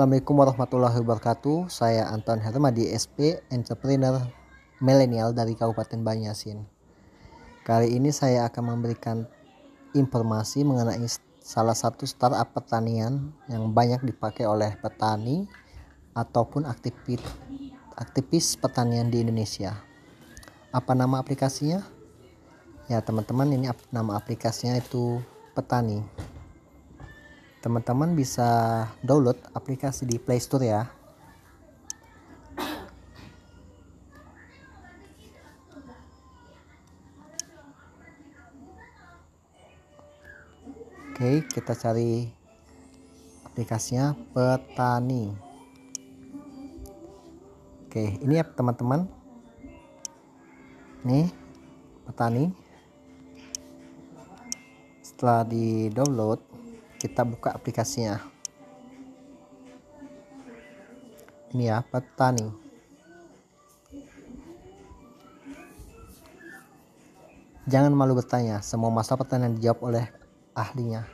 Assalamualaikum warahmatullahi wabarakatuh. Saya Anton Hermadi SP Entrepreneur Milenial dari Kabupaten Banyasin. Kali ini saya akan memberikan informasi mengenai salah satu startup pertanian yang banyak dipakai oleh petani ataupun aktivis aktivis pertanian di Indonesia. Apa nama aplikasinya? Ya teman-teman ini nama aplikasinya itu Petani teman-teman bisa download aplikasi di Play Store ya. Oke kita cari aplikasinya petani. Oke ini ya teman-teman. Nih petani. Setelah di download kita buka aplikasinya. Ini ya petani jangan malu bertanya semua masalah pertanyaan dijawab oleh ahlinya.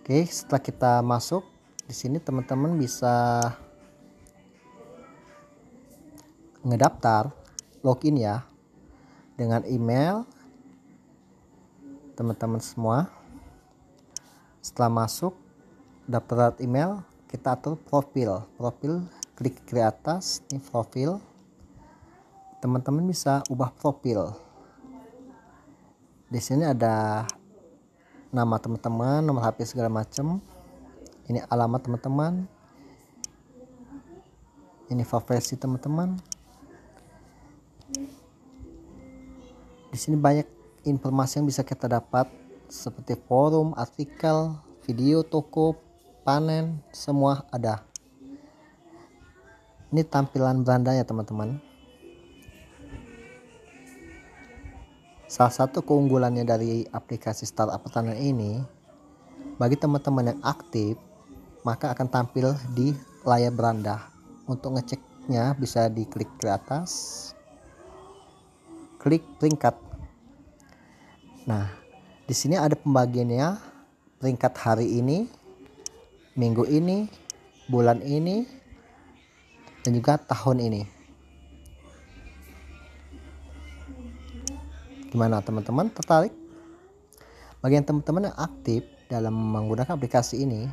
Oke setelah kita masuk di sini teman-teman bisa ngedaftar login ya dengan email teman-teman semua setelah masuk dapat email kita atur profil. Profil klik ke atas ini profil. Teman-teman bisa ubah profil. Di sini ada nama teman-teman nomor HP segala macam ini alamat teman-teman. Ini favorisi teman-teman. Di sini banyak informasi yang bisa kita dapat seperti forum, artikel, video, toko, panen, semua ada. Ini tampilan berandanya teman-teman. Salah satu keunggulannya dari aplikasi startup pertanian ini, bagi teman-teman yang aktif, maka akan tampil di layar beranda. Untuk ngeceknya bisa diklik ke atas, klik peringkat. Nah, di sini ada pembagiannya peringkat hari ini, minggu ini, bulan ini, dan juga tahun ini. Gimana teman-teman tertarik? Bagi yang teman-teman yang aktif dalam menggunakan aplikasi ini,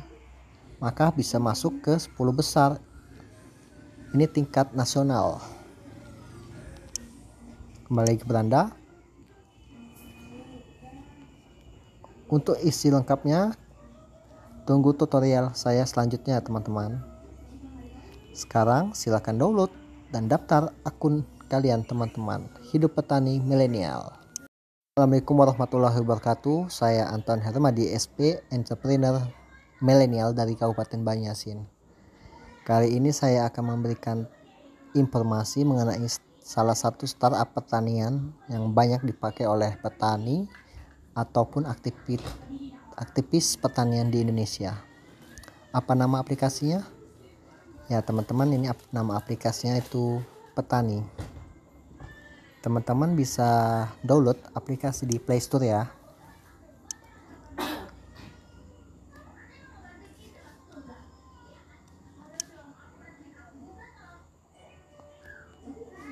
maka bisa masuk ke 10 besar. Ini tingkat nasional. Kembali ke beranda. Untuk isi lengkapnya, tunggu tutorial saya selanjutnya teman-teman. Sekarang silakan download dan daftar akun kalian teman-teman. Hidup petani milenial. Assalamualaikum warahmatullahi wabarakatuh. Saya Anton Hermadi SP Entrepreneur Milenial dari Kabupaten Banyasin. Kali ini saya akan memberikan informasi mengenai salah satu startup pertanian yang banyak dipakai oleh petani ataupun aktivis aktivis pertanian di Indonesia. Apa nama aplikasinya? Ya teman-teman ini nama aplikasinya itu Petani. Teman-teman bisa download aplikasi di Play Store ya.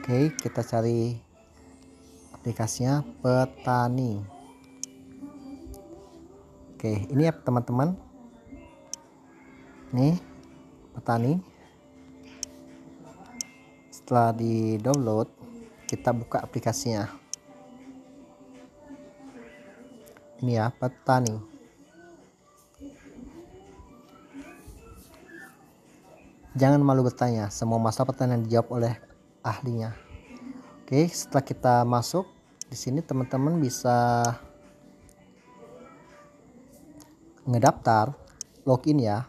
Oke, kita cari aplikasinya Petani. Oke, ini ya teman-teman. Nih, petani. Setelah di-download, kita buka aplikasinya. Ini ya, petani. Jangan malu bertanya, semua masalah pertanyaan dijawab oleh ahlinya. Oke, setelah kita masuk di sini teman-teman bisa ngedaftar login ya.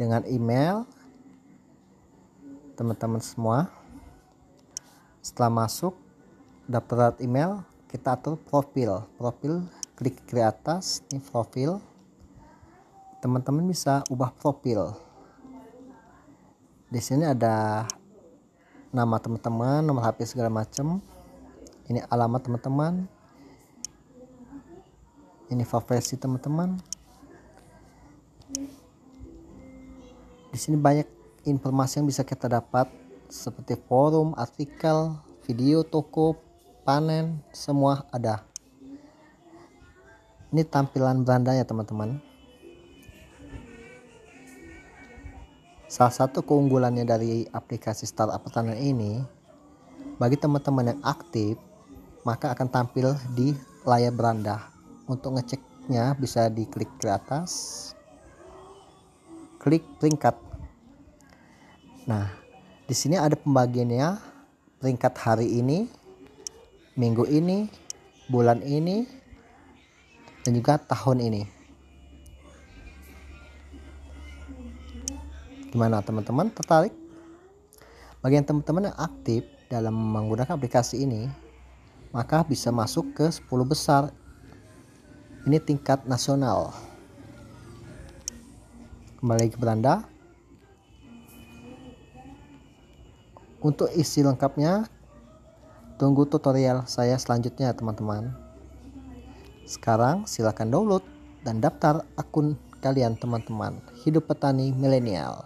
Dengan email teman-teman semua. Setelah masuk dapat email kita atur profil. Profil klik ke atas ini profil. Teman-teman bisa ubah profil. Di sini ada nama teman-teman nomor HP segala macam ini alamat teman-teman. Ini favorisi teman-teman sini banyak informasi yang bisa kita dapat seperti forum, artikel, video, toko, panen, semua ada. Ini tampilan berandanya teman-teman. Salah satu keunggulannya dari aplikasi startup pertanian ini, bagi teman-teman yang aktif, maka akan tampil di layar beranda. Untuk ngeceknya bisa diklik ke atas, klik peringkat. Nah, di sini ada pembagiannya peringkat hari ini, minggu ini, bulan ini, dan juga tahun ini. Gimana teman-teman tertarik? Bagi yang teman-teman yang aktif dalam menggunakan aplikasi ini, maka bisa masuk ke 10 besar. Ini tingkat nasional. Kembali ke beranda. Untuk isi lengkapnya, tunggu tutorial saya selanjutnya teman-teman. Sekarang silakan download dan daftar akun kalian teman-teman. Hidup petani milenial.